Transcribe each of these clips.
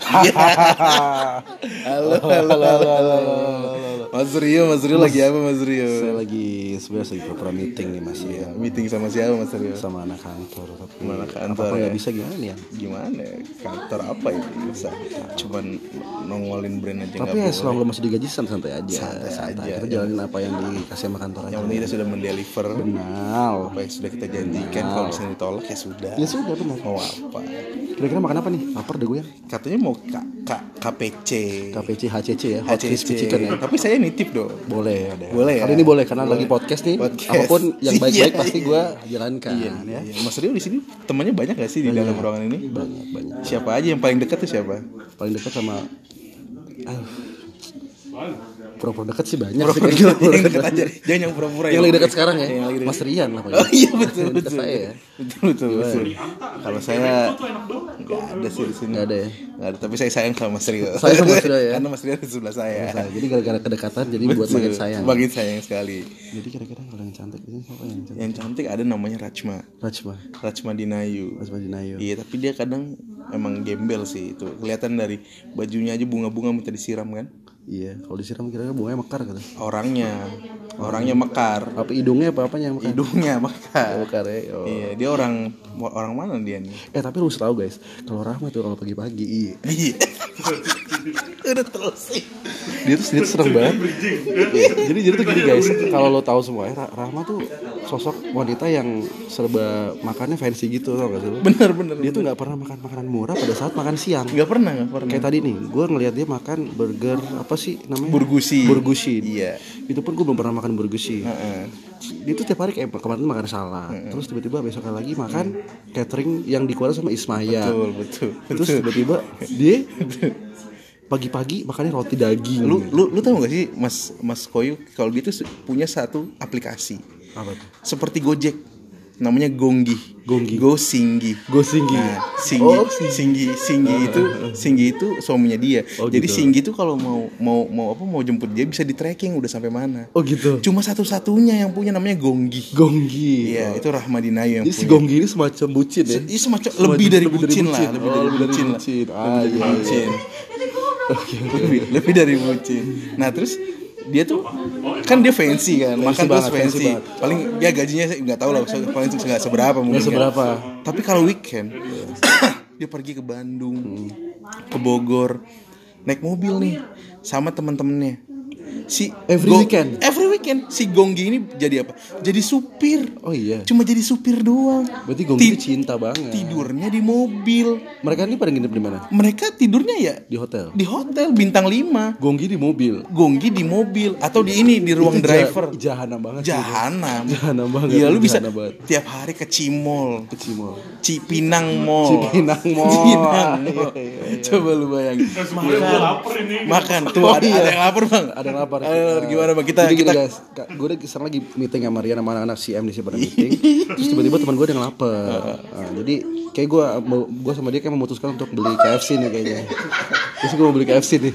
halo, halo, halo, halo, Mas Rio, Mas Rio lagi apa Mas Rio? Saya lagi sebenarnya lagi pura meeting nih Mas ya. Meeting sama siapa Mas Rio? Sama anak kantor tapi Sama anak kantor, apa ya? nggak bisa gimana nih ya? Gimana? ya? Kantor apa itu? Bisa cuman nongolin brand aja Tapi ya selama masih digaji santai aja. Santai aja. Kita jalanin apa yang dikasih sama kantor aja. Yang penting kita sudah mendeliver Benar. apa yang sudah kita janjikan. Kalau misalnya ditolak ya sudah. Ya sudah benar. Mau apa? Kira-kira makan apa nih? Lapar deh gue ya. Katanya mau KPC. KPC HCC ya, HCC. Chicken ya. Tapi saya nitip dong. Boleh ada. Boleh ya? Kali ini boleh karena lagi podcast nih. Podcast. Apa pun yang baik-baik Iya, pasti iya. gue jalankan Iya, ya. iya. Mas Rio di sini temannya banyak gak sih di dalam ruangan ini? Banyak banyak. Siapa aja yang paling dekat tuh siapa? Paling dekat sama Aduh. Pura-pura dekat sih banyak sih Pura-pura kayak gitu. yang dekat aja. Jangan yang pura-pura Yang ya. lagi dekat sekarang ya. Yang lagi dekat. Mas Rian lah Oh iya betul Yang betul. saya ya. Betul betul betul. Kalau saya nggak ada sih di sini. Nggak ada ya? Nggak ada. Tapi saya sayang sama Mas Rio. Sayang sama Mas Rio ya? Karena Mas Rio di sebelah saya. Jadi gara-gara kedekatan jadi buat makin sayang. Makin sayang sekali. Jadi kira-kira kalau yang cantik ini siapa yang cantik? Yang cantik ada namanya Rachma. Rajma. Rachma Dinayu. Rajma Dinayu. Iya tapi dia kadang emang gembel sih itu kelihatan dari bajunya aja bunga-bunga minta disiram kan Iya, kalau disiram kira-kira bunganya mekar gitu. orangnya orangnya mekar Apa hidungnya apa apanya yang mekar? hidungnya mekar Mekar ya. Oh. iya dia orang orang mana dia nih Eh tapi lu harus tahu guys, kalau Rahma tuh kalau pagi-pagi, iya. iya udah terus sih dia tuh dia tuh serem banget. jadi jadi tuh gini guys, kalau lo tahu semua ya, Ra- Rahma tuh sosok wanita yang serba makannya fancy gitu tau gak sih lo? bener bener Dia tuh nggak pernah makan makanan murah pada saat makan siang. nggak pernah nggak pernah Kayak tadi nih, gue ngeliat dia makan burger apa sih namanya? Burgusi. Burgusi. Iya. Itu pun gue belum pernah makan burgusi. Heeh. Dia tuh tiap hari kayak kemarin makan salad, terus tiba-tiba besok lagi makan catering yang dikeluarin sama Ismaya. betul betul Terus tiba-tiba dia pagi-pagi makannya roti daging. lu lu lu tahu gak sih mas mas Koyu kalau dia tuh punya satu aplikasi apa tuh? seperti Gojek namanya Gonggi Gonggi. Go Singgi Go Singgi. Nah, Singgi, Oh, Singgi, Singgi itu, Singgi itu suaminya dia. Oh, Jadi gitu. Singgi itu kalau mau mau mau apa mau jemput dia bisa di tracking udah sampai mana. Oh gitu. Cuma satu-satunya yang punya namanya Gonggi. Gonggi. Iya, itu Rahmadinayu yang Jadi si punya. Gonggi ini semacam bucin ya. Ini semacam lebih dari bucin lah, lebih Oh, dari lebih dari bucin lah. bucin. Ah, Lebih iya, dari bucin. Lebih lebih dari bucin. Nah, terus dia tuh kan dia fancy kan, makan terus banget, fancy fancy. banget. Paling dia gajinya saya nggak tahu lah, se- paling nggak seberapa mungkin. kan. seberapa. Tapi kalau weekend dia pergi ke Bandung, ke Bogor, naik mobil nih sama teman-temannya. Si Every weekend? Every weekend si Gonggi ini jadi apa? Jadi supir. Oh iya. Cuma jadi supir doang. Berarti Gonggi cinta banget. tidurnya di mobil. Mereka ini pada nginep di mana? Mereka tidurnya ya Di hotel. di hotel bintang 5. Gonggi di mobil. Gonggi di mobil atau di ini di ruang Itu driver. ja- jahanam banget. sih. Jahanam. Jahanam banget, Iya, lu bisa banget. tiap hari ke Cimol, Ke Cimol. Cipinang Mall. Cipinang Mall. Cipinang Iya, Mall. iya, iya. Coba lu bayangin. Makan. lapar ini. Makan. Tuh Oh, ada, iya. ada yang lapar, Bang. Ada yang lapar. Ayo, gimana, Bang? Kita Jadi gini, kita guys, gue udah sekarang lagi meeting sama Rian sama anak-anak CM di sini pada meeting. Terus tiba-tiba teman gue ada yang lapar. Nah, jadi kayak gue gue sama dia kayak memutuskan untuk beli KFC nih kayaknya. Terus gue mau beli KFC nih.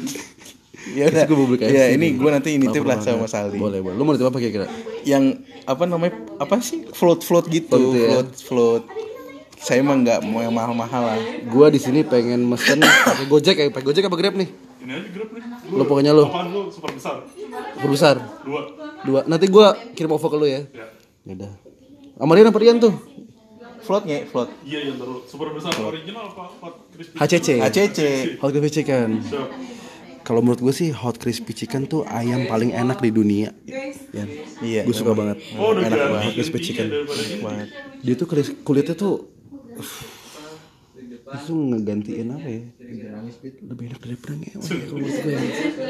Ya udah. Gue mau beli KFC. Ya, ini gue nanti Lapar lah sama banget. Mas Aldi. Boleh, boleh. Lu mau nitip apa kira-kira? Yang apa namanya? Apa sih? Float float gitu. Float gitu ya. Float float. Saya mah nggak mau yang mahal-mahal lah. Gue di sini pengen mesen pakai Gojek ya, pakai Gojek apa Grab nih? Ini aja grup nih. Lo pokoknya lo Apaan lu super besar? berbesar. Dua. Dua. Nanti gue kirim OVO ke lu ya. Ya. Ya udah. Sama Rian apa Rian tuh? Floatnya float. Iya yang terus super besar original apa hot crispy? HCC. HCC. Hot Crispy Chicken. Kalau menurut gue sih Hot Crispy Chicken tuh ayam paling enak di dunia. Ya. Iya. Gue suka banget. Oh Enak banget, crispy chicken. Dia tuh kulit- kulitnya tuh itu ngegantiin apa ya? Lebih enak dari prank ya. Menurut gue ya.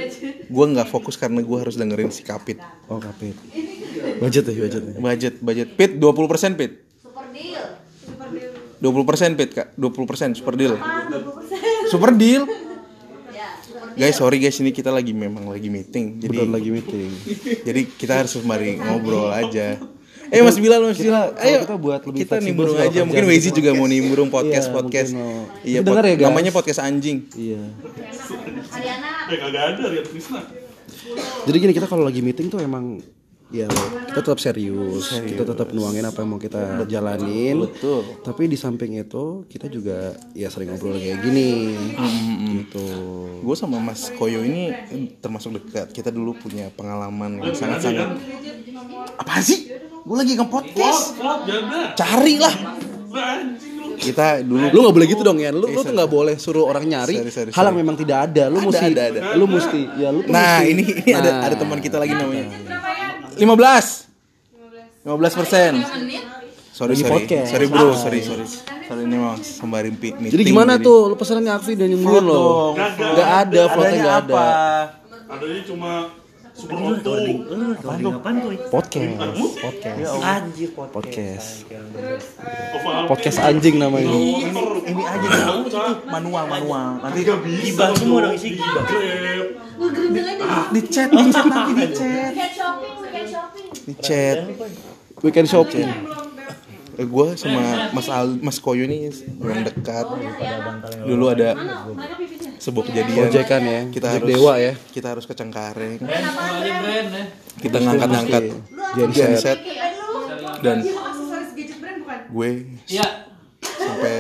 Gue nggak fokus karena gue harus dengerin si Kapit. Oh kapit. Budget ya budget. ya. Budget budget Pit 20% Pit. Super deal. Super deal. 20% Pit Kak. 20% super deal. Super deal. Ya, super Guys, sorry guys, ini kita lagi memang lagi meeting. Jadi lagi meeting. jadi kita harus mari ngobrol aja. Eh Mas Bilal, Mas Bilal, ayo kita buat lebih kita fleksibel nimbrung aja. Mungkin Wezi juga mau nimbrung podcast Iya, podcast. mau. Iya, denger pod- ya, guys. namanya podcast anjing. Iya. Ariana Eh kagak ada Rian Krisna. Jadi gini kita kalau lagi meeting tuh emang ya kita tetap serius, kita tetap nuangin apa yang mau kita jalanin. Betul. Tapi di samping itu kita juga ya sering ngobrol kayak gini. Gitu. gue sama Mas Koyo ini termasuk dekat kita dulu punya pengalaman yang sangat-sangat apa sih gue lagi nge podcast Pot, janda. cari lah Anjing lu. kita dulu Lu nggak boleh gitu dong ya. Lu lu tuh nggak boleh suruh orang nyari Sorry, sorry, hal yang sorry. memang tidak ada. Lu Ada, mesti ada, ada. lu mesti ya lu nah mesti- ini ini ada Nah. ada teman kita lagi namanya Berapa ya? 15 15 persen sorry sorry podcast. sorry bro sorry sorry sorry ini mau sembari meeting Jadi gimana tuh? Lu pesanannya Akvi dan nyungguin lo. Nggak ada, fotonya nggak ada. Adanya cuma super moto. Podcast. Podcast. Anjir podcast. Podcast. Podcast anjing namanya. ini aja. Dong itu manual manual. Nanti Gibah semua dong isi. Gibah. Di chat di chat nanti di chat. Di chat. Weekend shopping. Eh, gue sama Mas Al, Mas Koyo nih yang dekat. Dulu ada Mana? Pipitnya? Sebuah kejadian. Proyekan ya. Kita harus dewa ya. Kita harus ke Cengkareng. Brand? Kita ngangkat-ngangkat Genset. genset dan Aksesoris gadget brand bukan? gue sampai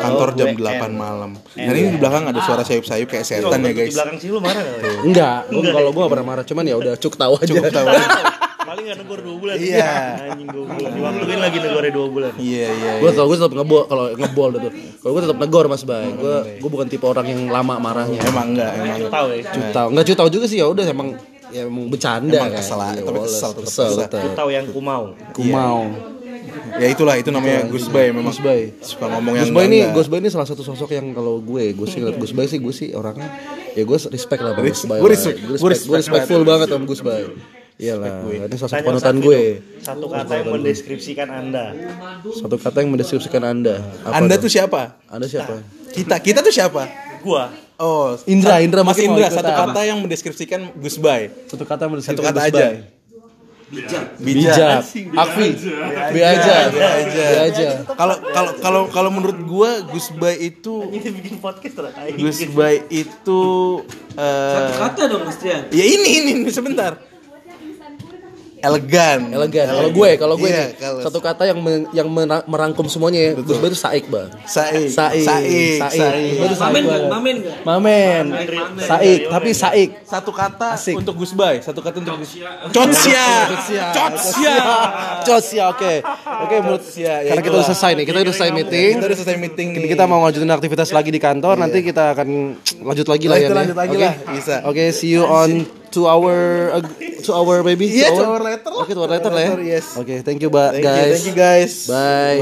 kantor jam 8 malam. Dan ini di belakang ada suara sayup-sayup kayak setan ya Di guys. belakang sih lu marah gak? Enggak, gua kalau gua gak pernah marah, cuman ya udah cuk tahu aja. Cukup tahu. Paling gak negor 2 bulan. Iya. Anjing 2 bulan. Diwaktuin lagi negornya 2 bulan. Iya iya. Gue tau gue tetap ngebol kalau ngebol itu. Kalau gue tetap negor Mas Bay. Gue gue bukan tipe orang yang lama marahnya. Emang enggak, emang enggak. Tahu ya. Cutau, enggak cutau juga sih ya udah emang ya emang bercanda Emang kan. kesel Iya, tapi kesel, tetap kesel, kesel. Tahu yang ku mau. Ku mau. Ya itulah itu namanya Gus Bay memang. Gus Bay. Suka ngomong yang Gus Bay ini. Gus Bay ini salah satu sosok yang kalau gue gue sih ngeliat Gus Bay sih gue sih orangnya ya gue respect lah sama Gus Bay. Gue lah. respect, gue gue respect, gue respect respectful banget sama Gus Bay. Iyalah, ini salah satu Tanya panutan gue. dong, Satu kata yang mendeskripsikan Anda. Satu kata yang mendeskripsikan Anda. Apa Anda dong? tuh siapa? Anda siapa? Kita kita tuh siapa? Gua. Oh, Indra, Indra Mas Indra satu kata yang mendeskripsikan Gus Bay. Satu kata yang Satu mendeskripsikan kata Gus aja. Bay. Bijak. Akvi. B aja. B aja. aja. Kalau kalau kalau kalau menurut gua Gus Bay itu Ini bikin podcast Gus Bay itu eh Kata dong Mas Trian. ya ini ini, ini sebentar. Elegan. Elegan. Kalau gue, kalau gue Iya, nih, kalau- satu kata yang men- yang mera- merangkum semuanya ya. Gus Bay itu saik, Bang. Saik. Saik. Saik. Saik. Saik Mamen enggak? Mamen enggak? Mamen. Saik, tapi saik. Satu kata Asik. untuk Gus Bay, satu kata untuk Gus. Cotsia. Cotsia. Jos ya, oke. Oke, menurut Cotsia. Ya, karena kita udah selesai nih, kita udah selesai meeting. Kita udah selesai meeting Kita, nih. kita mau lanjutin aktivitas lagi di kantor, nanti kita akan lanjut lagi lah ya. Lanjut, lagi Oke? lah, bisa. Oke, see you on two hour uh, two hour baby. Iya, two hour later lah. Oke, two hour later lah ya. Later, yes. Oke, thank you ba Thank you, guys. thank you guys. Bye.